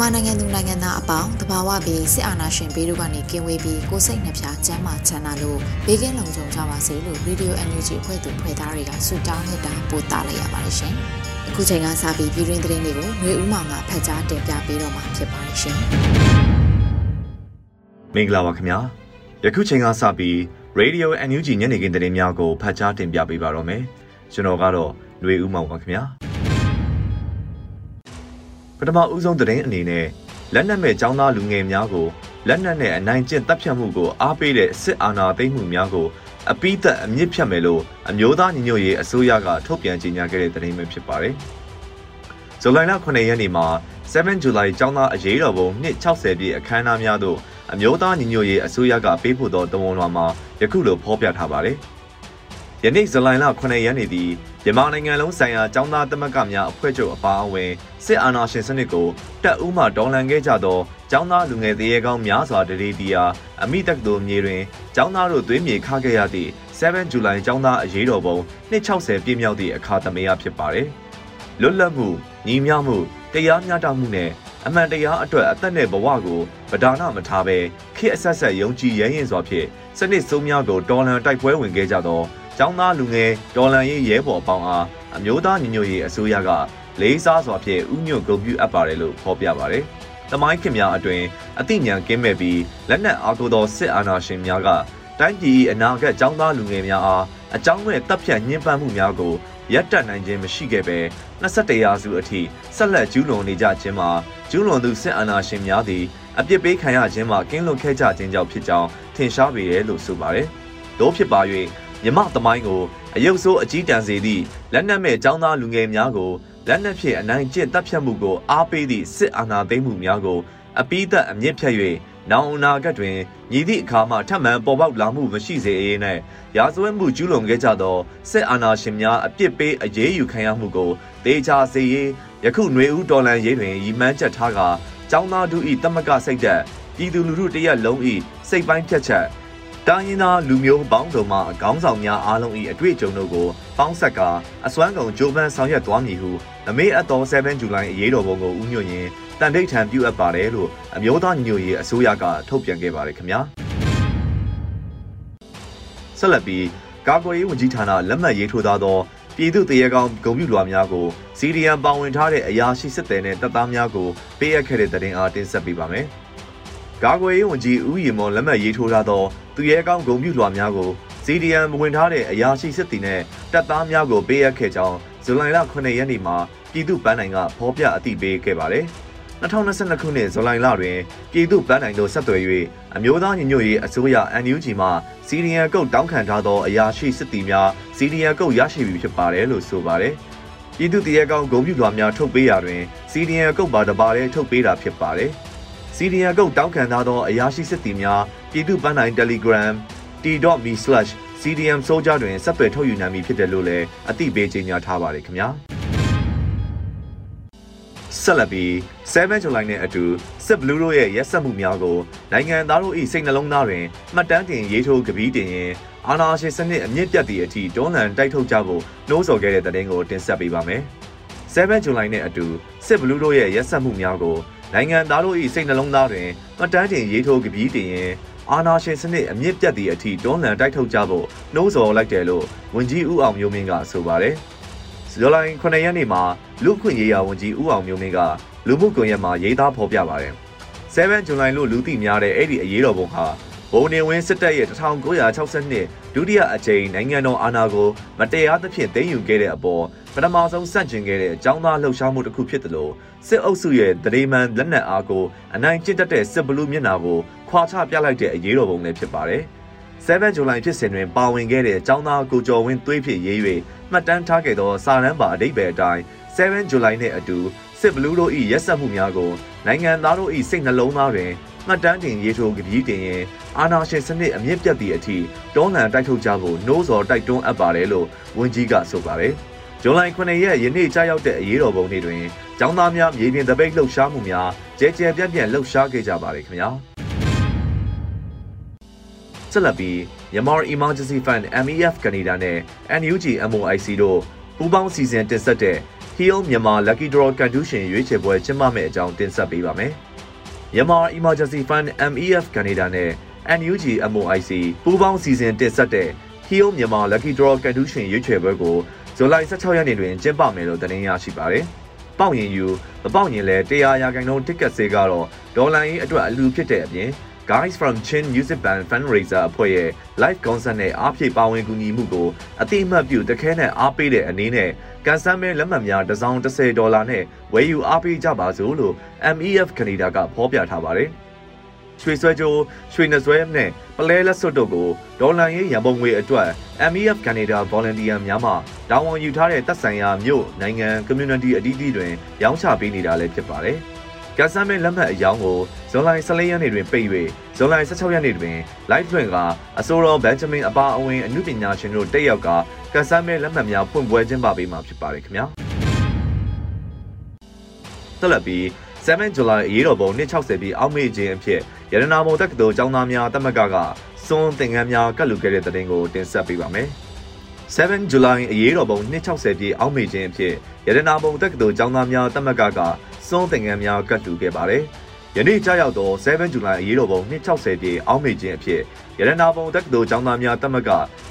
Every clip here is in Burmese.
မြန်မာနိုင်ငံသူနိုင်ငံသားအပေါင်းတဘာဝပြီးစစ်အာဏာရှင်ဘေးတို့ကနေကင်းဝေးပြီးကိုစိတ်နှပြချမ်းမာချမ်းသာလို့ဘေးကင်းလုံခြုံကြပါစေလို့ Radio NUG ဖွဲ့သူဖွဲ့သားတွေကဆုတောင်းမေတ္တာပို့သလိုက်ရပါတယ်ရှင်။အခုချိန်ကစပြီးပြည်တွင်းသတင်းတွေကိုຫນွေဦးမောင်ကဖတ်ကြားတင်ပြပေးတော့မှာဖြစ်ပါတယ်ရှင်။မင်္ဂလာပါခင်ဗျာ။ယခုချိန်ကစပြီး Radio NUG ညနေခင်းသတင်းများကိုဖတ်ကြားတင်ပြပေးပါတော့မယ်။ကျွန်တော်ကတော့ຫນွေဦးမောင်ပါခင်ဗျာ။ ပထမဦးဆုံးသတင်းအနေနဲ့လက်နက်မဲ့ចောင်းသားလူငယ်များကိုလက်နက်နဲ့အနိုင်ကျင့်တပ်ဖြတ်မှုကိုအားပေးတဲ့စစ်အာဏာသိမ်းမှုများကိုအပိသက်အမြင့်ဖြတ်မယ်လို့အမျိုးသားညီညွတ်ရေးအစိုးရကထုတ်ပြန်ကြေညာခဲ့တဲ့သတင်းပဲဖြစ်ပါတယ်။ဇူလိုင်လ9ရက်နေ့မှာ7 July ចောင်းသားအရေးတော်ပုံနှစ်60ပြည့်အခမ်းအနားများသို့အမျိုးသားညီညွတ်ရေးအစိုးရကပေးပို့သောတဝန်လွှာမှာယခုလိုဖော်ပြထားပါတယ်။ ယနေ့ဇူလိုင်လ9ရက်နေ့သည်မြန်မာနိုင်ငံလုံးဆိုင်ရာចောင်းသားသမဂ္ဂများအဖွဲ့ချုပ်အပါအဝင်စစ်အာဏာရှင်စနစ်ကိုတက်ဦးမှဒေါ်လန်ခဲ့ကြသောចောင်းသားလူငယ်တရေကောင်းများစွာတရေတီယာအမိတက်သူမြေတွင်ចောင်းသားတို့သွေးမြေခခဲ့ရသည့်7ဇူလိုင်ចောင်းသားအရေးတော်ပုံ260ပြည့်မြောက်သည့်အခါသမယဖြစ်ပါတယ်။လွတ်လပ်မှုညီမျှမှုတရားမျှတမှုနဲ့အမှန်တရားအတွက်အသက်နဲ့ဘဝကိုဗဒါနမထားဘဲခေတ်အဆက်ဆက်ယုံကြည်ရရင်စွာဖြင့်စနစ်ဆုံးများကိုတော်လန်တိုက်ပွဲဝင်ခဲ့ကြသော ကျောင်းသားလူငယ်ဒေါ်လန်ရေးရဲဘော်အပေါင်းအားအမျိုးသားညီညွတ်ရေးအစိုးရကလေးစားစွာဖြင့်ဥညွတ်ဂုဏ်ပြုအပ်ပါတယ်လို့ဖော်ပြပါတယ်။တမိုင်းခင်များအတွင်အသိဉာဏ်ကင်းမဲ့ပြီးလက်နက်အားကိုသောစစ်အာဏာရှင်များကတိုင်းပြည်အနာဂတ်ကျောင်းသားလူငယ်များအားအကြောင်းမဲ့တပ်ဖြတ်ညှဉ်းပန်းမှုများကိုရပ်တန့်နိုင်ခြင်းမရှိခဲ့ပဲ21ရာစုအထိဆက်လက်ကျူးလွန်နေကြခြင်းမှာကျူးလွန်သူစစ်အာဏာရှင်များသည်အပြစ်ပေးခံရခြင်းမှာကင်းလွတ်ခဲ့ကြခြင်းကြောင့်ဖြစ်ကြောင်းထင်ရှားပေတယ်လို့ဆိုပါတယ်။တို့ဖြစ်ပါ၍ မြမသမိုင်းကိုအယုတ်ဆိုးအကြီးတန်းစေသည့်လက်နက်မဲ့ចောင်းသားလူငယ်များကိုလက်နက်ဖြင့်အနိုင်ကျင့်တပ်ဖြတ်မှုကိုအားပေးသည့်စစ်အာဏာသိမ်းမှုများကိုအပိသက်အမြင့်ဖြတ်၍နောင်အနာဂတ်တွင်ညီသည့်အခါမှထပ်မံပေါ်ပေါက်လာမှုမရှိစေရေးနှင့်ရာဇဝတ်မှုကျူးလွန်ခဲ့ကြသောစစ်အာဏာရှင်များအပြစ်ပေးအရေးယူခံရမှုကိုတေချာစေရေးယခုຫນွေဦးတော်လန်ရေးတွင်ရည်မှန်းချက်ထားကာចောင်းသားတို့၏တမကစိတ်သက်ပြည်သူလူထုတရက်လုံး၏စိတ်ပိုင်းဖြတ်ချက် တိုင်းရင်းသားလူမျိုးပေါင်းစုံမှခေါင်းဆောင်များအားလုံး၏အတွေ့အကြုံတို့ကိုပေါင်းဆက်ကာအစွမ်းကုန်ကြိုးပမ်းဆောင်ရွက်သွားမည်ဟုအမေအတော်7ဇူလိုင်အရေးတော်ပုံကိုဥညွှန်ရင်တန်တိတ်ထံပြုအပ်ပါတယ်လို့အမျိုးသားညီညွတ်ရေးအစိုးရကထုတ်ပြန်ခဲ့ပါတယ်ခင်ဗျာဆက်လက်ပြီးကာကွယ်ရေးဝန်ကြီးဌာနလက်မှတ်ရေးထိုးထားသောပြည်သူ့တရေကောင်ဂုံပြူလွာများကိုစီဒီအမ်ပါဝင်ထားတဲ့အရာရှိစစ်သည်နဲ့တပ်သားများကိုပေးအပ်ခဲ့တဲ့တဲ့တင်အားတင်ဆက်ပေးပါမယ်။ ကာကွယ်ရေးဝန်ကြီးဦးရီမော်လက်မှတ်ရေးထိုးထားသောသူရဲကောင်းဂုံပြူလွာများကို CDM ဝင်ထားတဲ့အရာရှိစစ်တီနဲ့တပ်သားများကိုပေးအပ်ခဲ့ကြောင်းဇူလိုင်လ9ရက်နေ့မှာပြည်သူ့ပန်းနိုင်ကဖော်ပြအသိပေးခဲ့ပါတယ်။2022ခုနှစ်ဇူလိုင်လတွင်ပြည်သူ့ပန်းနိုင်တို့ဆက်သွယ်၍အမျိုးသားညီညွတ်ရေးအစိုးရ NUG မှစီဒီယန်ကုတ်တောင်းခံထားသောအရာရှိစစ်တီများစီဒီယန်ကုတ်ရရှိပြီဖြစ်ပါတယ်လို့ဆိုပါတယ်။ပြည်သူ့တရေကောင်ဂုံပြူလွာများထုတ်ပေးရာတွင်စီဒီယန်ကုတ်ပါတပါးလေးထုတ်ပေးတာဖြစ်ပါတယ်။ စီဒီယန်ကုတ်တောင်းခံထားသောအရာရှိစစ်တီများပြည်သူ့ပန်းနိုင် Telegram t.me/cdm soldier တွင်ဆက်သွယ်ထုတ်ယူနိုင်ပြီဖြစ်တယ်လို့လည်းအသိပေးကြေညာထားပါတယ်ခင်ဗျာဆက်လက်ပြီး7 July နဲ့အတူစစ်ဘလူးတို့ရဲ့ရက်ဆက်မှုများကိုနိုင်ငံသားတို့၏စိတ်နှလုံးသားတွင်မှတ်တမ်းတင်ရေးထိုးကပီးတင်ရင်အာဏာရှင်စနစ်အမြင့်ပြတ်သည့်အထိတွန်းလှန်တိုက်ထုတ်ကြဖို့နှိုးဆော်ခဲ့တဲ့တဲ့င်းကိုတင်ဆက်ပေးပါမယ်။7 July နဲ့အတူစစ်ဘလူးတို့ရဲ့ရက်ဆက်မှုများကို နိုင်ငံသားတို့၏စိတ်နှလုံးသားတွင်မှတ်တမ်းတင်ရေးထိုးကပီးတင်ရင်အာဏာရှင်စနစ်အမြင့်ပြတ်သည့်အထိတွန်းလှန်တိုက်ထုတ်ကြဖို့နှိုးဆော်လိုက်တယ်လို့ဝန်ကြီးဦးအောင်မျိုးမင်းကဆိုပါတယ်။ဇူလိုင်9ရက်နေ့မှာလူခွင့်ရေးရာဝန်ကြီးဦးအောင်မျိုးမင်းကလူမှုကွန်ရက်မှာရေးသားဖော်ပြပါတယ်။7ဇူလိုင်လို့လူသိများတဲ့အဲ့ဒီအရေးတော်ပုံဟာ ဘုံနေဝင်းစစ်တပ်ရဲ့1962ဒုတိယအကြိမ်နိုင်ငံတော်အာဏာကိုမတရားသဖြင့်သိမ်းယူခဲ့တဲ့အပေါ်ပထမဆုံးစန့်ကျင်ခဲ့တဲ့အကြောင်းသားလှုပ်ရှားမှုတစ်ခုဖြစ်တယ်လို့စစ်အုပ်စုရဲ့တရေမှန်လက်နက်အားကိုအနိုင်ကျင့်တတ်တဲ့စစ်ဘလူးမျက်နှာကိုခွာချပြလိုက်တဲ့အရေးတော်ပုံလည်းဖြစ်ပါတယ်။7ဇူလိုင်ဖြစ်စဉ်တွင်ပါဝင်ခဲ့တဲ့အကြောင်းသားကိုကျော်ဝင်းသွေးဖြစ်ရေး၍မှတ်တမ်းထားခဲ့သောစာရန်ပါအဓိပ္ပာယ်အတိုင်း7ဇူလိုင်နှင့်အတူ စစ်ဘလူးတို့၏ရက်စက်မှုများကိုနိုင်ငံသားတို့၏စိတ်နှလုံးသားတွင်မှတ်တမ်းတင်ရေးထိုးကပီးတင်ရင်အာနာရှင်စနစ်အမြင့်ပြတ်သည့်အထိတွန်းလှန်တိုက်ထုတ်ကြဖို့နှိုးဆော်တိုက်တွန်းအပ်ပါတယ်လို့ဝန်ကြီးကဆိုပါတယ်။ဇွန်လ9ရက်ယနေ့ကြာရောက်တဲ့အရေးတော်ပုံနေ့တွင်ကျောင်းသားများမြေပြင်တပိတ်လှုပ်ရှားမှုများကြဲကြဲပြန့်ပြန့်လှုပ်ရှားခဲ့ကြပါတယ်ခင်ဗျာ။ဆက်လက်ပြီး Myanmar Emergency Fund MEF ကနေဒါနဲ့ NUG MOIC တို့ပူးပေါင်းစီစဉ်တင်ဆက်တဲ့ Heal Myanmar Lucky Draw ကန်တူးရှင်ရွေးချယ်ပွဲကျင်းပမယ့်အကြောင်းတင်ဆက်ပေးပါမယ်။ Myanmar Emergency Fund MEF ကနေဒါနဲ့ NUG MOIC ပူးပေါင်းစီစဉ်တင်ဆက်တဲ့ Heal Myanmar Lucky Draw ကန်တူးရှင်ရွေးချယ်ပွဲကိုဇူလိုင်16ရက်နေ့တွင်ကျင်းပမယ်လို့သတင်းရရှိပါတယ်။ပေါက်ရင်ယူမပေါက်ရင်လည်းတရားရာခိုင်နှုန်းတစ်ကက်စေကတော့ဒေါ်လာရင်းအတွက်အလူဖြစ်တဲ့အပြင် Guys from Chin Music Band Fundraiser အဖွဲ့ရဲ့ live concert နဲ့အားဖြည့်ပါဝင်ကူညီမှုကိုအတိအမှတ်ပြုတခဲနဲ့အားပေးတဲ့အနေနဲ့ကန်ဆန်းမဲလက်မှတ်များတစ်စောင်30ဒေါ်လာနဲ့ဝယ်ယူအားပေးကြပါစို့လို့ MEF ကနေဒါကဖော်ပြထားပါတယ်။ရွှေဆွဲကြိုးရွှေနှဆွဲနဲ့ပလဲလက်စွပ်တို့ကိုဒေါ်လာရေးရန်ပုံငွေအတွက် MEF ကနေဒါ volunteer များမှတာဝန်ယူထားတဲ့တပ်ဆိုင်ရာမြို့နိုင်ငံ community အသီးသီးတွင်ရောင်းချပေးနေတာလည်းဖြစ်ပါတယ်။ ကဆမ်းမဲလက်မှတ်အယောင်ကိုဇွန်လ14ရက်နေ့တွင်ပိတ်၍ဇွန်လ16ရက်နေ့တွင် live တွင်ကအဆိုတော်ဘန်ဂျမင်အပါအဝင်အမှုပညာရှင်တို့တက်ရောက်ကကဆမ်းမဲလက်မှတ်များဖွင့်ပွဲကျင်းပပေးမှာဖြစ်ပါတယ်ခင်ဗျာဆက်လက်ပြီး7 July အရေးတော်ပုံ260ပြီးအောက်မေ့ခြင်းအဖြစ်ရတနာမုံတက္ကသိုလ်ကျောင်းသားများတက်မကကစွန်းသင်္ကန်းများကတ်လူခဲ့တဲ့တဲ့တင်ကိုတင်ဆက်ပေးပါမယ် 7 July အရေးတော်ပုံ260ပြည့်အောက်မေ့ခြင်းအဖြစ်ရတနာပုံတက္ကသိုလ်ကျောင်းသားများတက်မကကစွန်းသင်္ကန်းများကတ်တူခဲ့ပါတယ်။ယနေ့ကြာရောက်သော7ဇူလိုင်အရေးတော်ပုံ260ပြည့်အောက်မေ့ခြင်းအဖြစ်ရတနာပုံတက္ကသိုလ်ကျောင်းသားများတက်မက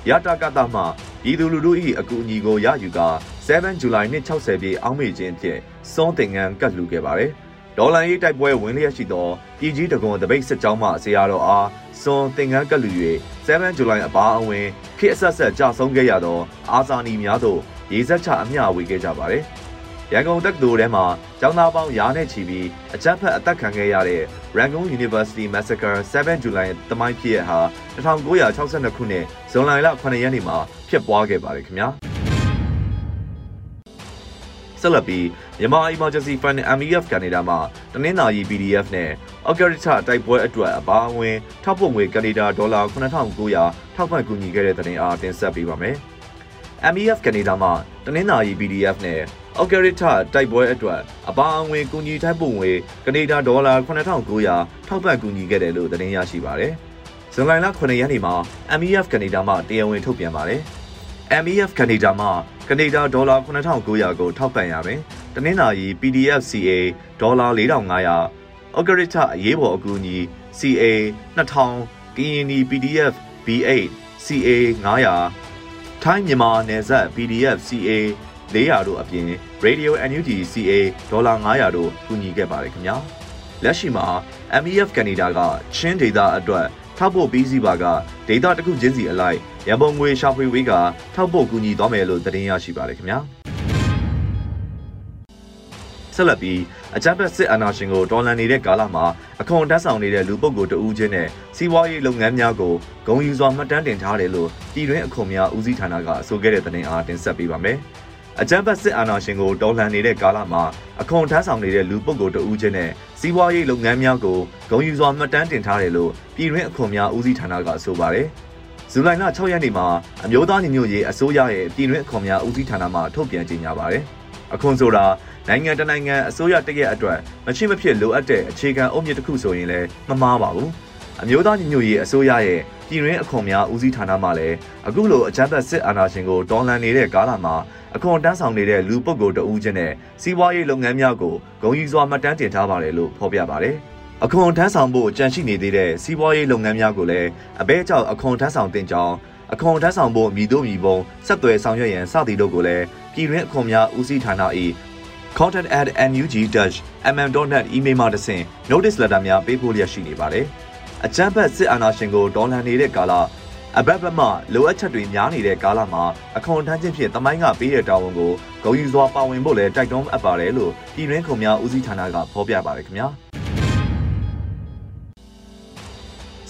ရတာကတမှပြည်သူလူထု၏အကူအညီကိုရယူကာ7ဇူလိုင်260ပြည့်အောက်မေ့ခြင်းအဖြစ်စွန်းသင်္ကန်းကတ်လူခဲ့ပါတယ်။ ဒေါ်လာရေးတိုက်ပွဲဝင်လျက်ရှိသောပြည်ကြီးတကွန်တပိတ်စစ်ကြောင်းမှဆရာတော်အားစွန်သင်္ကန်းကတ်လူ၍7ဇူလိုင်အပါအဝင်ခေတ်အဆက်ဆက်ကြဆုံးခဲ့ရသောအာဇာနည်များတို့ရေစက်ချအမျှဝေခဲ့ကြပါတယ်။ရန်ကုန်တက္ကသိုလ်ထဲမှာကျောင်းသားပေါင်းရာနဲ့ချီပြီးအကြမ်းဖက်အသက်ခံခဲ့ရတဲ့ Rangoon University Massacre 7 July တမိုင်းဖြစ်ရဟာ1962ခုနှစ်ဇွန်လလ9ရက်နေ့မှာဖြစ်ပွားခဲ့ပါတယ်ခင်ဗျာ ဆက်လက်ပြီးမြန်မာ Emergency Fund MEF ကနေဒါမှာတနင်္လာရီ PDF နဲ့အော်ဂရစ်ချတိုက်ပွဲအတွက်အပါအဝင်ထောက်ပို့ငွေကနေဒါဒေါ်လာ9900ထောက်ပံ့ကူညီခဲ့တဲ့တဲ့တင်အားတင်ဆက်ပေးပါမယ်။ MEF ကနေဒါမှာတနင်္လာရီ PDF နဲ့အော်ဂရစ်ထတိုက်ပွဲအတွက်အပါအဝင်ကူညီထိုက်ပုံငွေကနေဒါဒေါ်လာ9900ထောက်ပံ့ကူညီခဲ့တယ်လို့သတင်းရရှိပါတယ်။ဇွန်လလ9ရက်နေ့မှာ MEF ကနေဒါမှတရားဝင်ထုတ်ပြန်ပါတယ်။ MEF ကနေဒါမှကနေဒါဒေါ်လာ9900ကိုထောက်ပံ့ရမယ်။တနင်္လာရီ PDF CA ဒေါ်လာ4500အော်ဂရစ်ထအရေးပေါ်အကူအညီ CA 2000ကရင်နီ PDF B8 CA 900ထိုင်းမြန်မာနယ်စပ် PDF CA 400တို့အပြင် Radio NUG CA ဒေါ်လာ900တို့ကူညီခဲ့ပါတယ်ခင်ဗျာလက်ရှိမှာ MEF ကနေဒါကချင်းဒေတာအတွက်ထောက်ဖို့ပြီးစီပါကဒေတာတစ်ခုချင်းစီအလိုက် ရန်ပုံငွေရှာဖွေဝေးကထောက်ဖို့ကူညီသွားမယ်လို့သတင်းရရှိပါတယ်ခင်ဗျာဆက်လက်ပြီးအကြမ်းဖက်စစ်အာဏာရှင်ကိုတော်လှန်နေတဲ့ကာလမှာအခွန်တန်းဆောင်နေတဲ့လူပုဂ္ဂိုလ်တဦးချင်းနဲ့စီးပွားရေးလုပ်ငန်းများကိုဂုံယူစွာမှတ်တမ်းတင်ထားတယ်လို့ပြည်တွင်းအခွန်များဦးစီးဌာနကအဆိုခဲ့တဲ့သတင်းအားတင်ဆက်ပေးပါမယ်။အကြမ်းဖက်စစ်အာဏာရှင်ကိုတော်လှန်နေတဲ့ကာလမှာအခွန်ထမ်းဆောင်နေတဲ့လူပုဂ္ဂိုလ်တဦးချင်းနဲ့စီးပွားရေးလုပ်ငန်းများကိုဂုံယူစွာမှတ်တမ်းတင်ထားတယ်လို့ပြည်တွင်းအခွန်များဦးစီးဌာနကဆိုပါတယ်။ ဇူလိုင်လ6ရက်နေ့မှာအမျိုးသားညီညွတ်ရေးအစိုးရရဲ့ပြည်တွင်းအခွန်များဦးစီးဌာနမှထုတ်ပြန်ကြေညာပါတယ်။အခွန်ဆိုတာနိုင်ငံတနိုင်ငံအစိုးရတရက်အတွက်မချစ်မဖြစ်လိုအပ်တဲ့အခြေခံအုတ်မြစ်တစ်ခုဆိုရင်လည်းမမှားပါဘူးအမျိုးသားညီညွတ်ရေးအစိုးရရဲ့ပြည်ရင်းအခွန်များဦးစီးဌာနမှလည်းအခုလိုအကြမ်းဖက်စစ်အာဏာရှင်ကိုတော်လှန်နေတဲ့ကာလမှာအခွန်တန်းဆောင်နေတဲ့လူပုဂ္ဂိုလ်တဦးချင်းနဲ့စီးပွားရေးလုပ်ငန်းများကိုဂုဏ်ယူစွာမှတ်တမ်းတင်ထားပါတယ်လို့ဖော်ပြပါတယ် အခွန်ထမ်းဆောင်ဖို့ကြန့်ရှိနေသေးတဲ့စီးပွားရေးလုပ်ငန်းများကိုလည်းအဘဲကြောင့်အခွန်ထမ်းဆောင်တင်ကြောင်းအခွန်ထမ်းဆောင်ဖို့မြည်တို့မြည်ပုံဆက်သွယ်ဆောင်ရွက်ရန်စသည်တို့ကိုလည်းပြည်တွင်းအခွန်များဦးစီးဌာန၏ contact@nug-mm.net email မှာတဆင့် notice letter များပေးပို့လျက်ရှိနေပါတယ်။အကြမ်းဖက်စစ်အာဏာရှင်ကိုဒေါ်လန်နေတဲ့ကာလအဘက်ဘက်မှလိုအပ်ချက်တွေများနေတဲ့ကာလမှာအခွန်ထမ်းခြင်းဖြင့်တမိုင်းကပေးတဲ့တာဝန်ကိုဂုဏ်ယူစွာပါဝင်ဖို့လည်းတိုက်တွန်းအပ်ပါတယ်လို့ပြည်တွင်းခုံများဦးစီးဌာနကဖော်ပြပါတယ်ခင်ဗျာ။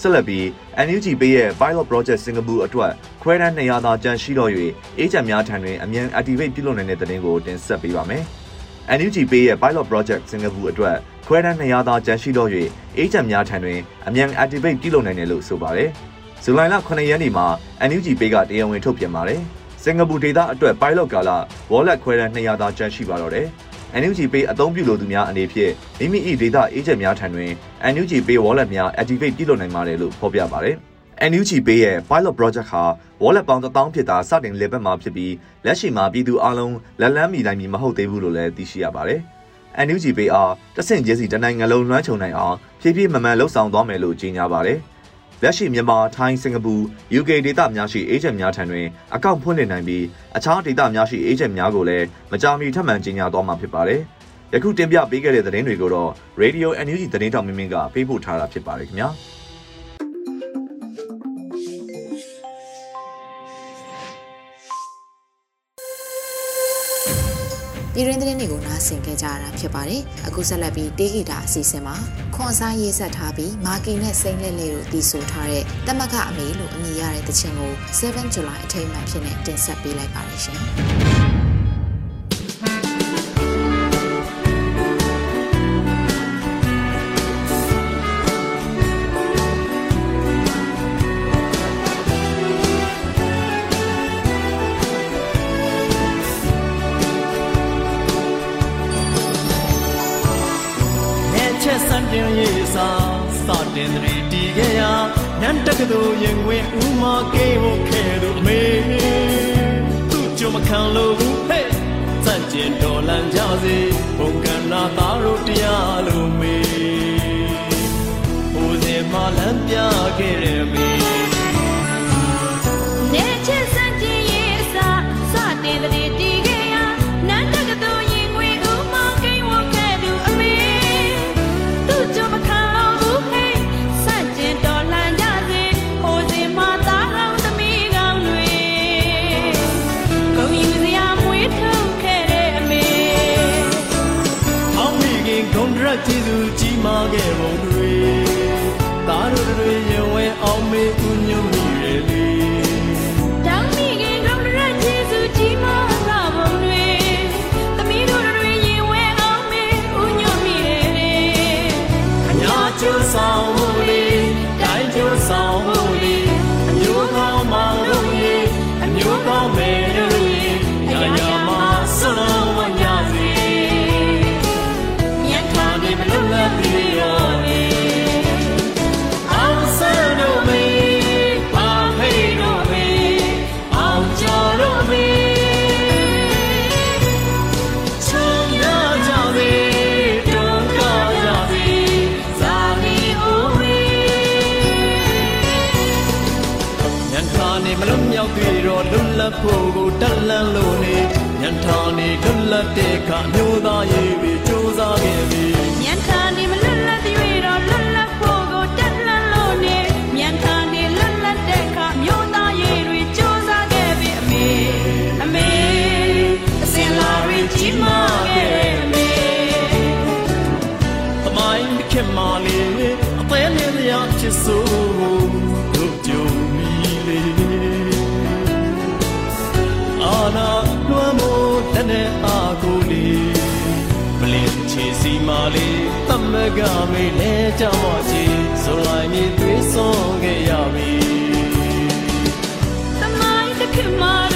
ဆက်လက်ပြီး NUG ပေးရဲ့ Pilot Project စင်ကာပူအတွက်ခွဲတန်း200သာကြန့်ရှိတော့၍အေဂျင့်များထံတွင်အမြန် activate ပြုလုပ်နိုင်တဲ့တဲ့တင်ကိုတင်ဆက်ပေးပါမယ်။ NUG ပေးရဲ့ Pilot Project စင်ကာပူအတွက်ခွဲတန်း200သာကြန့်ရှိတော့၍အေဂျင့်များထံတွင်အမြန် activate ပြုလုပ်နိုင်တယ်လို့ဆိုပါတယ်။ဇူလိုင်လ9ရက်နေ့မှာ NUG ပေးကတရားဝင်ထုတ်ပြန်ပါတယ်။စင်ကာပူဒေသအတွက် pilot ကာလ wallet ခွဲတန်း200သာကြန့်ရှိပါတော့တယ်။ NUG Pay အသုံးပြုလိုသူများအနေဖြင့်မိမိ၏ဒေတာအေဂျင့်များထံတွင် NUG Pay wallet များ activate ပြုလုပ်နိုင်ပါတယ်လို့ဖော်ပြပါတယ်။ NUG Pay ရဲ့ pilot project ဟာ wallet ပေါင်း1000ဖြစ်တာစတင်လည်ပတ်မှာဖြစ်ပြီးလက်ရှိမှာပြည်သူအလုံးလက်လန်းမီတိုင်းမီမဟုတ်သေးဘူးလို့လည်းသိရှိရပါတယ်။ NUG Pay အားတဆင့်ချင်းစီတနိုင်ငံလုံးလွှမ်းခြုံနိုင်အောင်ဖြည်းဖြည်းမှန်မှန်လှုပ်ဆောင်သွားမယ်လို့ကြေညာပါတယ်။ လက်ရှိမြန်မာ၊ထိုင်း၊စင်ကာပူ၊ UK ဒေသများရှိအေဂျင့်များထံတွင်အကောင့်ဖွင့်လှစ်နိုင်ပြီးအခြားဒေသများရှိအေဂျင့်များကိုလည်းမကြာမီထပ်မံကြေညာသွားမှာဖြစ်ပါတယ်။ယခုတင်ပြပေးခဲ့တဲ့သတင်းတွေကိုတော့ Radio NUG သတင်းတောင်မင်းမင်းကပေးပို့ထားတာဖြစ်ပါတယ်ခင်ဗျာ။ ပြည်ရင်းသတင်းတွေကိုနားဆင်ကြကြရတာဖြစ်ပါတယ်။အခုဆက်လက်ပြီးတေးဂီတာအစီအစဉ်မှာခွန်ဆိုင်ရေးဆက်ထားပြီးမာကီနဲ့စိမ့်လက်လေးတို့တီးဆိုထားတဲ့တမကအမေလို့အမည်ရတဲ့တခြင်းကို7 July အထိမ်းအမှန်ဖြစ်နေတင်ဆက်ပေးလိုက်ပါရရှင်။တင် ခံလို့ဘူးဟဲ့စန့်ကျင်တော်လန်ကြစေဘုံကန္နာသားတို့တရားလို့မေဟိုစဉ်မှလမ်းပြခဲ့တဲ့မေ ခင်မာလေးအသေးလေးရချစ်စိုးတို့ကြုံမီလေးနာလွှမ်းမိုးတနဲ့အာကိုလေးမလင်းချေစီမာလေးတမကမေးလဲကြမော့ချီဆိုလိုက်မြေသွေးစွန်ခဲ့ရပြီတမိုင်းတစ်ခေတ်မှာ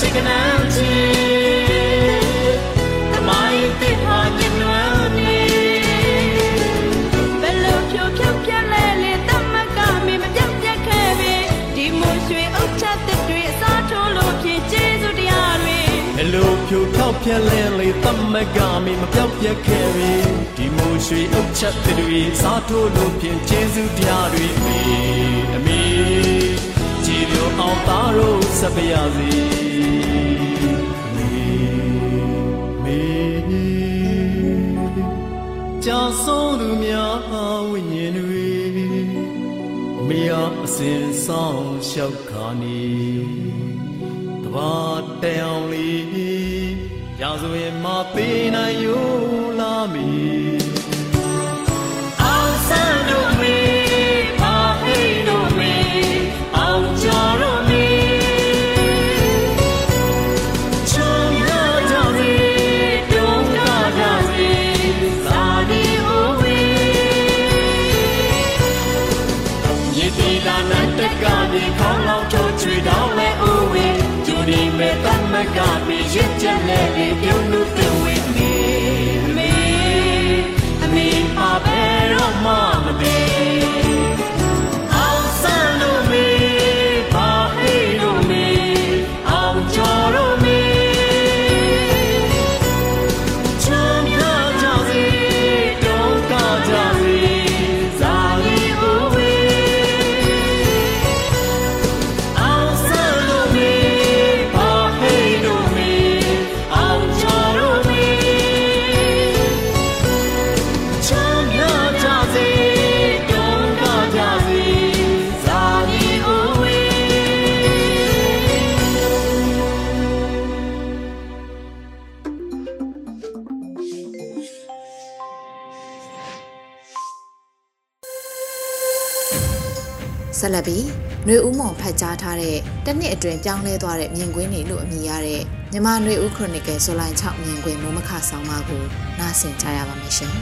စိတ်ကနန်းချီတမိုင်းတစ်ဟာညံ့ွယ်နေဘယ်လိုဖြိုဖြောက်ပြလဲလေတမကမင်းမပြတ်ပြတ်ခဲ့ပြီဒီမွှေရွှေအုတ်ချက်တစ်တွေအစားထိုးလို့ဖြစ်ကျေးဇူးတရားတွေဘယ်လိုဖြိုဖြောက်ပြလဲလေတမကမင်းမပြတ်ပြတ်ခဲ့ပြီဒီမွှေရွှေအုတ်ချက်တစ်တွေအစားထိုးလို့ဖြစ်ကျေးဇူးတရားတွေအမေအမေ င်သားတို့ဆက်ပါရစေမေကြာဆုံးသူများဝိညာဉ်တွေမရအစဉ်ဆောင်လျှောက်ခါနေတဘာတဲအောင်လေးရာဇဝင်မပေးနိုင်ယူလာမီအောင်ဆန်း ဆက်ပြီးနှွေဦးမောင်ဖတ်ကြားထားတဲ့တနှစ်အတွင်းပြောင်းလဲသွားတဲ့မြင်ကွင်းတွေလို့အမည်ရတဲ့မြမနှွေဦးခရိုနီကယ်ဇူလိုင်6မြင်ကွင်းမမခဆောင်မကိုနားဆင်ကြရပါမယ်ရှင်။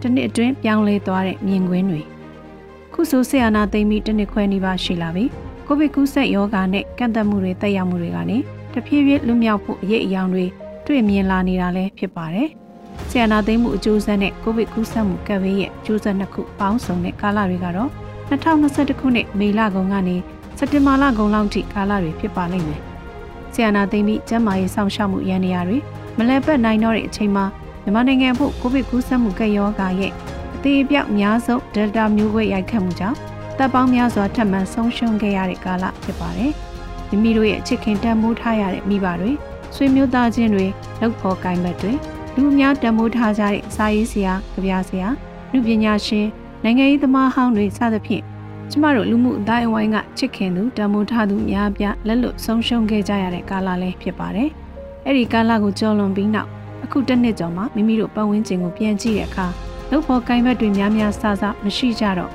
တနှစ်အတွင်းပြောင်းလဲသွားတဲ့မြင်ကွင်းတွေခုဆိုဆရာနာသိမ့်ပြီးတနှစ်ခွဲနီးပါးရှိလာပြီ။ကိုဗစ်ကူးစက်ရောဂါနဲ့ကန့်သတ်မှုတွေတက်ရောက်မှုတွေကလည်းတဖြည်းဖြည်းလွတ်မြောက်ဖို့အရေးအယောင်တွေတွေ့မြင်လာနေတာလည်းဖြစ်ပါတယ်။ ဆရာနာသိမ့်မှုအကျိုးဆက်နဲ့ကိုဗစ်ကူးစက်မှုကပ်ဘေးရဲ့အကျိုးဆက်နှစ်ခုပေါင်းစုံတဲ့ကာလတွေကတော့2021ခုနှစ်မေလကုန်ကနေစက်တင်ဘာလကုန်လောက်ထိကာလတွေဖြစ်ပါလိမ့်မယ်ဆရာနာသိမ့်ပြီးကျန်းမာရေးစောင့်ရှောက်မှုရန်နေရာတွေမလဲပတ်နိုင်တော့တဲ့အချိန်မှာမြန်မာနိုင်ငံဖို့ကိုဗစ်ကူးစက်မှုကပ်ရောဂါရဲ့အသေးအပြောက်များဆုံး Delta မျိုးကွဲရိုက်ခတ်မှုကြောင့်တပ်ပေါင်းများစွာထပ်မံဆုံးရှုံးခဲ့ရတဲ့ကာလဖြစ်ပါတယ်။မိမိတို့ရဲ့ချစ်ခင်တန်မိုးထားရတဲ့မိဘတွေဆွေမျိုးသားချင်းတွေလောက်ဖော်ကိုင်ဘက်တွေ လူအများတန်မိုးထားကြတဲ့စာရေးဆရာ၊ကြပြဆရာ၊လူပညာရှင်နိုင်ငံရေးသမားဟောင်းတွေစသဖြင့်ကျမတို့လူမှုအတိုင်းအဝိုင်းကချစ်ခင်သူတန်မိုးထားသူများပြားလက်လွတ်ဆုံးရှုံးခဲ့ကြရတဲ့ကာလလည်းဖြစ်ပါတယ်။အဲ့ဒီကာလကိုကျော်လွန်ပြီးနောက်အခုတစ်နှစ်ကျော်မှမိမိတို့ပတ်ဝန်းကျင်ကိုပြန်ကြည့်တဲ့အခါလောက်ဖို့ကိုင်ဘက်တွေများများဆဆမရှိကြတော့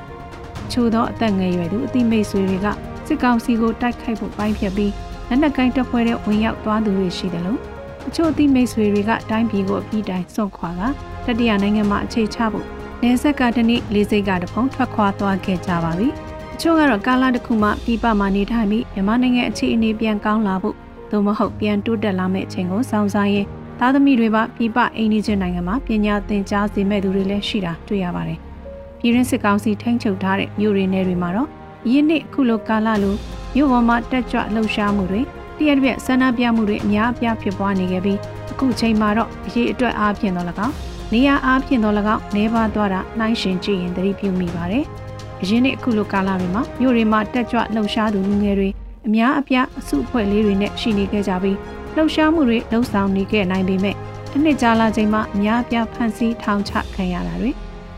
ချို့သောအသက်ငယ်ရွယ်သူအတိမိတ်ဆွေတွေကစစ်ကောင်စီကိုတိုက်ခိုက်ဖို့ပိုင်းဖြတ်ပြီးလက်နက်ကိုင်းတပ်ဖွဲ့တဲ့ဝင်ရောက်သွားသူတွေရှိတယ်လို့ အချို့အတိမိတ်ဆွေတွေကတိုင်းပြည်ကိုအပြီးတိုင်းစွန့်ခွာကတတိယနိုင်ငံမှာအခြေချဖို့နေဆက်ကတနေ့လေးစိတ်ကတဖုံထွက်ခွာသွားခဲ့ကြပါပြီအချို့ကတော့ကာလတစ်ခုမှပြည်ပမှာနေထိုင်ပြီးမြန်မာနိုင်ငံအခြေအနေပြန်ကောင်းလာဖို့သို့မဟုတ်ပြန်တိုးတက်လာမယ့်အချိန်ကိုစောင့်စားရင်းသားသမီးတွေပါပြည်ပအိန္ဒိချင်းနိုင်ငံမှာပညာသင်ကြားစေမဲ့သူတွေလည်းရှိတာတွေ့ရပါတယ်။ပြည်ရင်းစစ်ကောင်စီထိန်းချုပ်ထားတဲ့မြို့တွေနယ်တွေမှာတော့ယင်းနှစ်အခုလိုကာလလိုမြို့ပေါ်မှာတက်ကြွလှုပ်ရှားမှုတွေ တရက်တစ်ပြက်ဆန္ဒပြမှုတွေအများအပြားဖြစ်ပွားနေခဲ့ပြီးအခုချိန်မှာတော့အရေးအတွက်အားဖြင့်တော့၎င်းနေရာအားဖြင့်တော့၎င်းနေပါသွားတာနှိုင်းရှင်ကြည့်ရင်သတိပြုမိပါတယ်။အရင်နှစ်အခုလိုကာလတွေမှာမြို့တွေမှာတက်ကြွလှုပ်ရှားသူလူငယ်တွေအများအပြားအစုအဖွဲ့လေးတွေနဲ့ရှိနေခဲ့ကြပြီးလှုပ်ရှားမှုတွေလှုပ်ဆောင်နေခဲ့နိုင်ပေမဲ့တစ်နှစ်ကြာလာချိန်မှာအများအပြားဖန်ဆီးထောင်ချခံရတာတွေ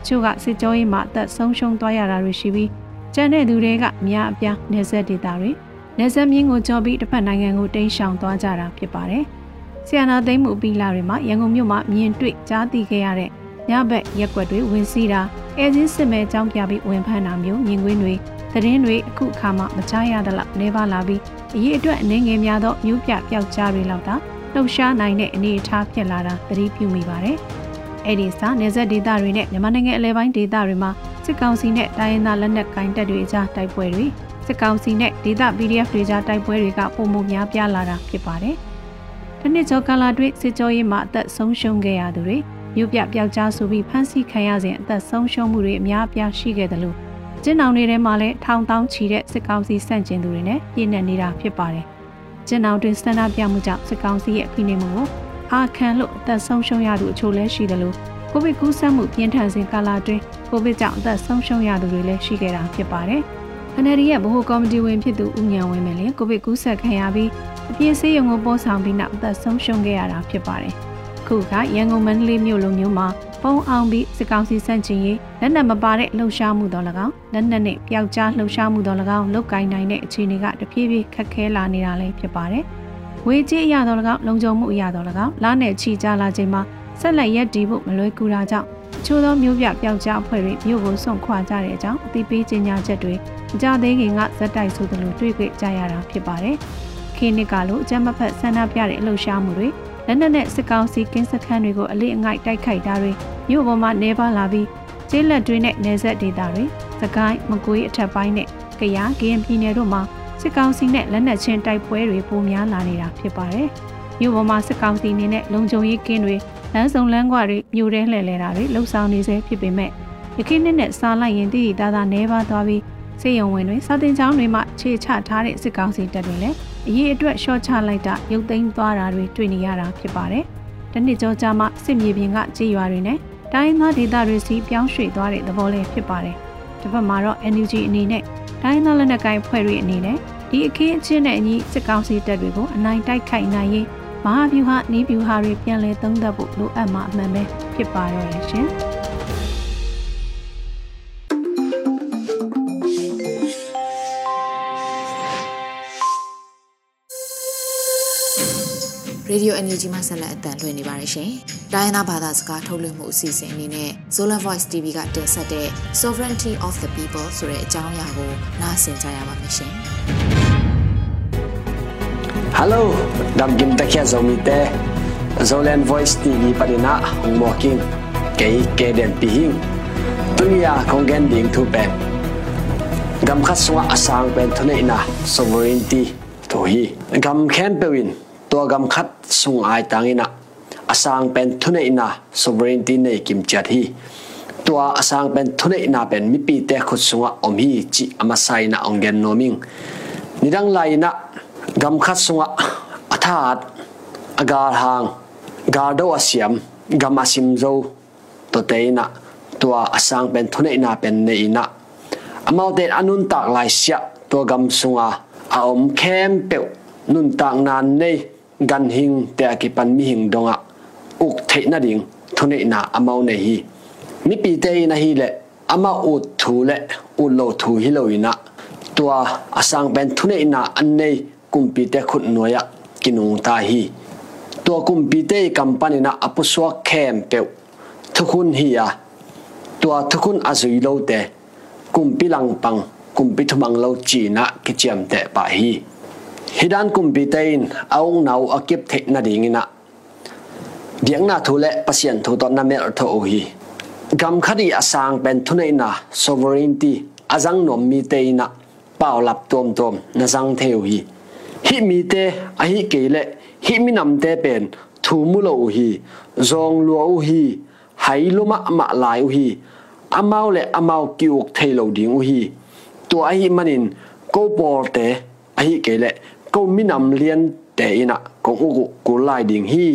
ချို့ကစစ်ကြောရေးမှာအသက်ဆုံးရှုံးသွားရတာတွေရှိပြီးကျန်တဲ့သူတွေကအများအပြားနေဆက်ဒေတာတွေ နေဆက်မြင်းကိုကြော်ပြီးတစ်ဖက်နိုင်ငံကိုတိမ်းရှောင်သွားကြတာဖြစ်ပါတယ်။ဆီယနာသိမ်းမှုအပြီးလာတွေမှာရန်ကုန်မြို့မှာမြင်တွေ့ကြားသိခဲ့ရတဲ့ညဘက်ရက်ွက်တွေဝင်စီးတာအဲချင်းစစ်မဲကြောင်းပြပြီးဝင်ဖမ်းတာမျိုးမြင်ကွင်းတွေသတင်းတွေအခုအခါမှမကြားရသလောက်နေပါလာပြီးအရေးအတွက်အနေငယ်များသောမြို့ပြပျောက်ကြားတွေလောက်သာလှုပ်ရှားနိုင်တဲ့အနေအထားဖြစ်လာတာသတိပြုမိပါတယ်။အဲ့ဒီစာနေဆက်ဒေသတွေနဲ့မြန်မာနိုင်ငံအလဲပိုင်းဒေသတွေမှာစစ်ကောင်စီနဲ့တိုင်းရင်းသားလက်နက်ကိုင်တပ်တွေအကြားတိုက်ပွဲတွေ စစ်ကောင်စီနဲ့ဒေသ PDF တွေကြားတိုက်ပွဲတွေကပုံမှုများပြားလာတာဖြစ်ပါတယ်။ဒီနှစ်ကျော်ကာလတွင်စစ်ကြောရေးမှာအသက်ဆုံးရှုံးခဲ့ရသူတွေမြို့ပြပျောက်ကြားဆိုပြီးဖမ်းဆီးခံရစဉ်အသက်ဆုံးရှုံးမှုတွေအများအပြားရှိခဲ့တယ်လို့ကျင်းအောင်တွေထဲမှာလည်းထောင်တောင်းချီတဲ့စစ်ကောင်စီစန့်ကျင်သူတွေနဲ့ပြည်နယ်နေတာဖြစ်ပါတယ်။ကျင်းအောင်တွင်စန္ဒပြမှုကြောင့်စစ်ကောင်စီရဲ့ဖိနှိပ်မှုကိုအာခံလို့အသက်ဆုံးရှုံးရသူအချို့လည်းရှိတယ်လို့ကိုဗစ်ကူးစက်မှုပြင်းထန်စဉ်ကာလအတွင်းကိုဗစ်ကြောင့်အသက်ဆုံးရှုံးရသူတွေလည်းရှိခဲ့တာဖြစ်ပါတယ်။ NLD ရဲ့ဗဟိုကော်မတီဝင်ဖြစ်သူဦးဉာဏ်ဝင်းမယ်လည်းကိုဗစ်ကူးစက်ခံရပြီးအပြည့်စေးရုံကိုပို့ဆောင်ပြီးနောက်အသက်ဆုံးရှုံးခဲ့ရတာဖြစ်ပါတယ်။ခုကရန်ကုန်မန္တလေးမြို့လိုမျိုးမှာပုံအောင်ပြီးစစ်ကောင်စီစန့်ကျင်ရေးလက်နက်မပါတဲ့လှုပ်ရှားမှုတော်၎င်းလက်နက်နဲ့ပျောက်ကြားလှုပ်ရှားမှုတော်၎င်းလုတ်ကင်နိုင်တဲ့အခြေအနေကတဖြည်းဖြည်းခက်ခဲလာနေတာလည်းဖြစ်ပါတယ်။ဝေကြီးအရာတော်၎င်းလုံခြုံမှုအရာတော်၎င်းလားနဲ့ချီကြလာချိန်မှာဆက်လက်ရက်တည်ဖို့မလွယ်ကူတာကြောင့် ချို့သောမျိုးပြပျောက်ကြားအဖွဲ့တွေမြို့ကိုစွန့်ခွာကြတဲ့အကြောင်းအသိပေးကြေညာချက်တွေအကြသေးခင်ကဇက်တိုက်ဆိုသလိုတွေ့ကြကြရတာဖြစ်ပါတယ်။ခင်းနစ်ကလိုအကြမ်းမဖက်ဆန္ဒပြတဲ့အလှုပ်ရှားမှုတွေလက်နက်နဲ့စစ်ကောင်စီကင်းစခန်းတွေကိုအလေးအငိုက်တိုက်ခိုက်တာတွေမြို့ပေါ်မှာနေပါလာပြီးကျေးလက်တွေနဲ့နယ်ဆက်ဒေသတွေစကိုင်းမကွေးအထက်ပိုင်းနဲ့ကယားကရင်ပြည်နယ်တို့မှာစစ်ကောင်စီနဲ့လက်နက်ချင်းတိုက်ပွဲတွေပိုများလာနေတာဖြစ်ပါတယ်။မြို့ပေါ်မှာစစ်ကောင်စီအနေနဲ့လုံခြုံရေးကင်းတွေ လမ်းစုံလမ်းကွာတွေမြို့ထဲလှည့်လဲတာတွေလှုပ်ဆောင်နေစေဖြစ်ပေမဲ့ယခင်နှစ်နဲ့စားလိုက်ရင်တည်တည်သားသားနေပါသွားပြီးစေယုံဝင်တွေစာတင်ကျောင်းတွေမှာခြေချထားတဲ့စစ်ကောင်စီတပ်တွေလည်းအရေးအတွက်ရှော့ချလိုက်တာရုပ်သိမ်းသွားတာတွေတွေ့နေရတာဖြစ်ပါတယ်။တနစ်ကြောကြာမှစစ်မြေပြင်ကကြေးရွာတွေနဲ့တိုင်းသားဒေသတွေစီပြောင်းရွှေ့သွားတဲ့သဘောလေးဖြစ်ပါတယ်။တစ်ဖက်မှာတော့ NUG အနေနဲ့တိုင်းသားလက်နက်ကိုင်ဖွဲ့တွေအနေနဲ့ဒီအခင်းအကျင်းနဲ့အညီစစ်ကောင်စီတပ်တွေကိုအနိုင်တိုက်ခိုက်နိုင်ရေး မဟာဗျူဟာနီးဗျူဟာတွေပြန်လည်သုံးသပ်ဖို့လိုအပ်မှာအမှန်ပဲဖြစ်ပါတော့ရရှင်။ Radio NUG မှာဆက်လက်အသံလွှင့်နေပါတယ်ရှင်။တိုင်းနာဘာသာစကားထုတ်လွှင့်မှုအစီအစဉ်အနေနဲ့ Zola Voice TV ကတင်ဆက်တဲ့ Sovereignty of the People ဆိုတဲ့အကြောင်းအရာကိုနားဆင်ကြရပါမယ်ရှင်။ Hello, dam gim ta kya zo mi te. Zolan voice ti gi parina mocking. Ke ke den pi hing. Tunya kong gen ding thu pe. Gam khat suwa asang pen thune ina sovereignty to hi. Gam khen pe win. To gam khat sung ai tang ina. Asang pen thune ina sovereignty nei kim chat hi. ตัวอาสังเป็นทุนเอนาเป็นมิปีเตะขุดสวะอมฮีจิอามาไซนาองเกนโนมิงนิดังไลนะ กำคัดสวะอัฐาตอากาศหางกาดอาสียมกำมาสิมโจตัเตนะตัวอสังเป็นทุนเอนาเป็นเนินะอามาเดนอนุนตักลายเสียตัวกำสงะอาอมเข้มเปียวนุนตักนานเนกันหิงแต่กิปันมิหิงดงะอุกเทนัดิงทุนเอนาอามาเนฮีมิปีเตนะฮีเละอามาอุดถูเลอุดโลถูฮิโลวินะตัวอสังเป็นทุนเอนาอันเนย te khut noya kinung ta hi. Tua kum pi te company na apuswa khem pe thukun hi ya. Tua thukun azui lo te. Kum pi lang pang kum pi thumang lo chi na ki chiam te pa hi. Hidan kumpitain aung nau akip the na dingina diang na thule pasien thu to na mel tho hi. Gam khari asang pen thunei na sovereignty, azang nom mi te na pau lap tom tom na zang theo hi. Hi mi te a hi ke le hi mi nam te pen thu mu lo hi zong luo hi hai luma ma lai hi amau le amau kiuk thei lo ding hi to a hi manin ko por te a hi ke le ko minam lian te ina ko ugu ko lai ding hi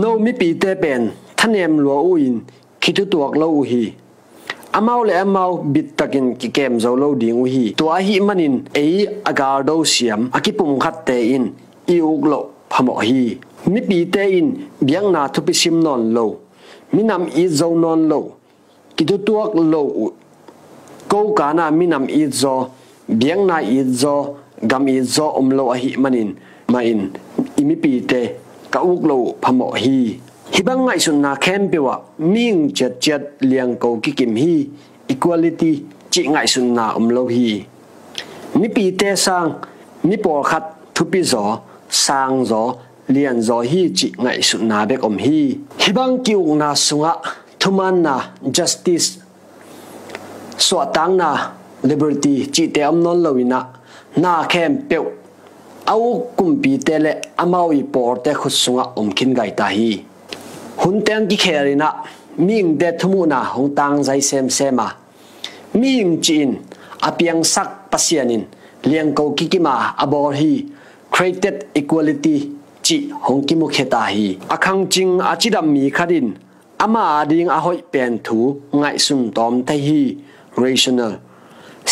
no mi pi te pen thanem lo u in khitu tuak lo hi amau le amau bit takin ki kem zo lo ding u hi. To a hi manin ei agar do siam akipum khat te in. I uk lo phamo hi. Mi pi te in biang na thu pi sim non lo. Minam i zo non lo. Kitu tuak lo ko kana minam i zo. Biang na i zo. Gam i zo om lo a hi manin. Ma in. Imi pi te ka uk lo phamo hi. Hibang ngai sun na khem pe wa ming chet chet liang ko ki kim hi equality chi ngai sun na om lo hi mi pi te sang mi por khat thu pi zo sang zo lian zo hi chi ngai sun na bek om hi hibang ki uk na sunga thuman na justice so tang na liberty chi te am non lo ina na khem peu au kumpi tele amawi porte khusunga omkin gai ta hi hun ten ki kherina ming de thumu na hong tang zai sem sema mi ing chin apiang sak pasianin liang ko kikima abor hi created equality chi hongki mu kheta hi akhang ching achidam mi khadin ama ding a hoi pen thu ngai sum tom thai hi rational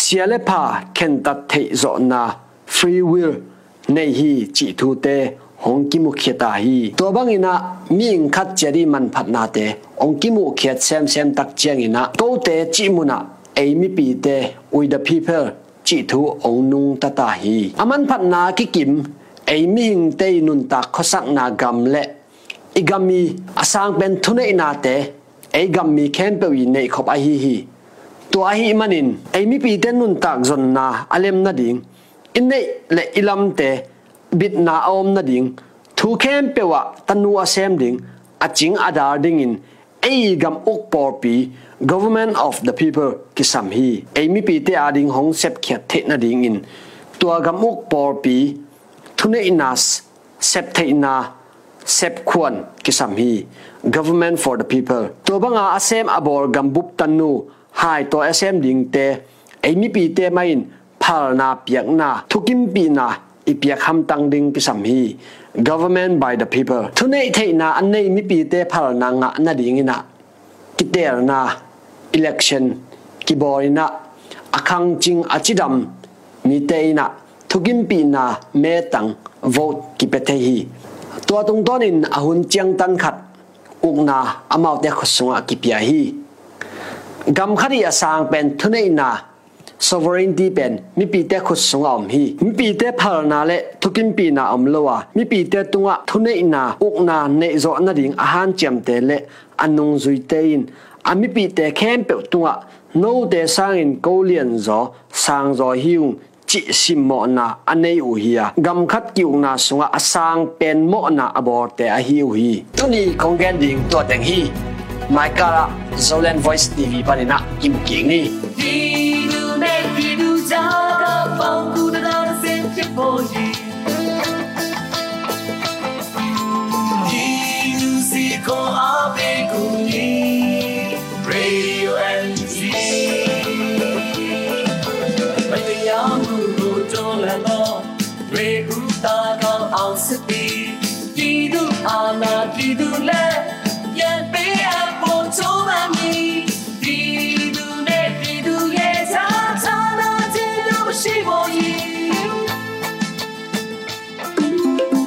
siale pha khen tat thei zo na free will nei hi chi thu te องกิมุเขีตาฮีตัวบางอินะมีอิงคัดเจริมันพัดนาเตองกิมุเขียเซมเซมตักเจียงอินะโตเตจิมุนะเอมิปีเตอุยเดพีเพลจิทูองนุงตาตาฮีอามันพัดนาคิกิมเอมิหิงเตนุนตักขสักนากรรมและอีกามีอาสังเป็นทุนเอนาเตเอกามีแค้นเปวีในขบไอฮีฮีตัวไอฮีมันินเอมิปีเตนุนตักจนนาอเลมนาดิงอินเนและอิลัมเต bit na om na ding, thu kem pewa tanu asem ding, aching adar ding in, ei gam ok por pi, government of the people, kisam hi. Ei mi pi te ading hong sep khyat the na ding in. Tua gam ok por pi, thune inas, sep the ina, sep khuan, kisam hi. Government for the people. To banga asem abor gam bup tanu, hai to asem ding te ei mi pi te main phal na piak na, thukim pi na. Ipiak ham tang ding ki sam hi government by the people thune the na an nei mi pi te phal na nga na ding ina ki ter na election ki borina akhang ching achidam mi te ina thukim pi na me tang vote ki pe the hi to tung ton in ahun chiang tan khat ukna amau te khosunga ki pia hi gam khari asang pen thune na sovereignty pen mi pi te khut sunga om hi mi pi te phal na le thukim pi na om lowa mi pi te tunga thune na uk na ne zo na ding a han chem te le anung zui te in a mi pi te khem pe tunga no te sang in ko lian zo sang zo hiung chi sim mo na anei u hiya gam khat ki ung na sunga asang pen mo na abor te a hi u hi tuni kongen ding to teng hi mai kara zolen voice tv panina kim king ni ဒီလူနဲ့ဒီလူကြား ကပေါင်းကူတော်ဆင်ဖြစ်ပေါ်ရည်ဒီလူစီကိုအပေကူညီ Radio NG မတရားမှုကိုတွန်းလှန်တော့ရေဦးတာကောင်းအောင်စစ်ပြီးဒီလူအာနာဒီလူလက်ပြန်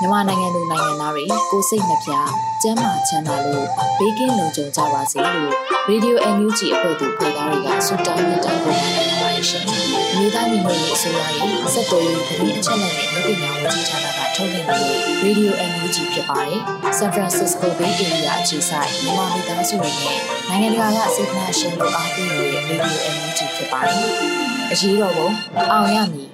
မြန်မာနိုင်ငံသူနိုင်ငံသားတွေကိုစိတ်နှပြကျန်းမာချမ်းသာလို့ဘေးကင်းလုံခြုံကြပါစေလို့ Radio NUG အဖွဲ့သူဖေသားတွေကဆုတောင်းမြတ်တာပို့နေပါတယ်ရှင်။မြေသားညီမတွေအစိုးရရဲ့စက်တော်ရင်သတင်းအချက်အလက်တွေလူပညာဝန်ကြီးဌာနကထုတ်ပြန်နေတဲ့ Radio NUG ဖြစ်ပါတယ်။ San Francisco Bay Area အခြေစိုက်မြန်မာမိသားစုတွေနဲ့နိုင်ငံတကာကစေတနာရှင်တို့အားပေးနေတဲ့ Radio NUG ဖြစ်ပါတယ်။အရေးတော်ပုံအောင်ရမည်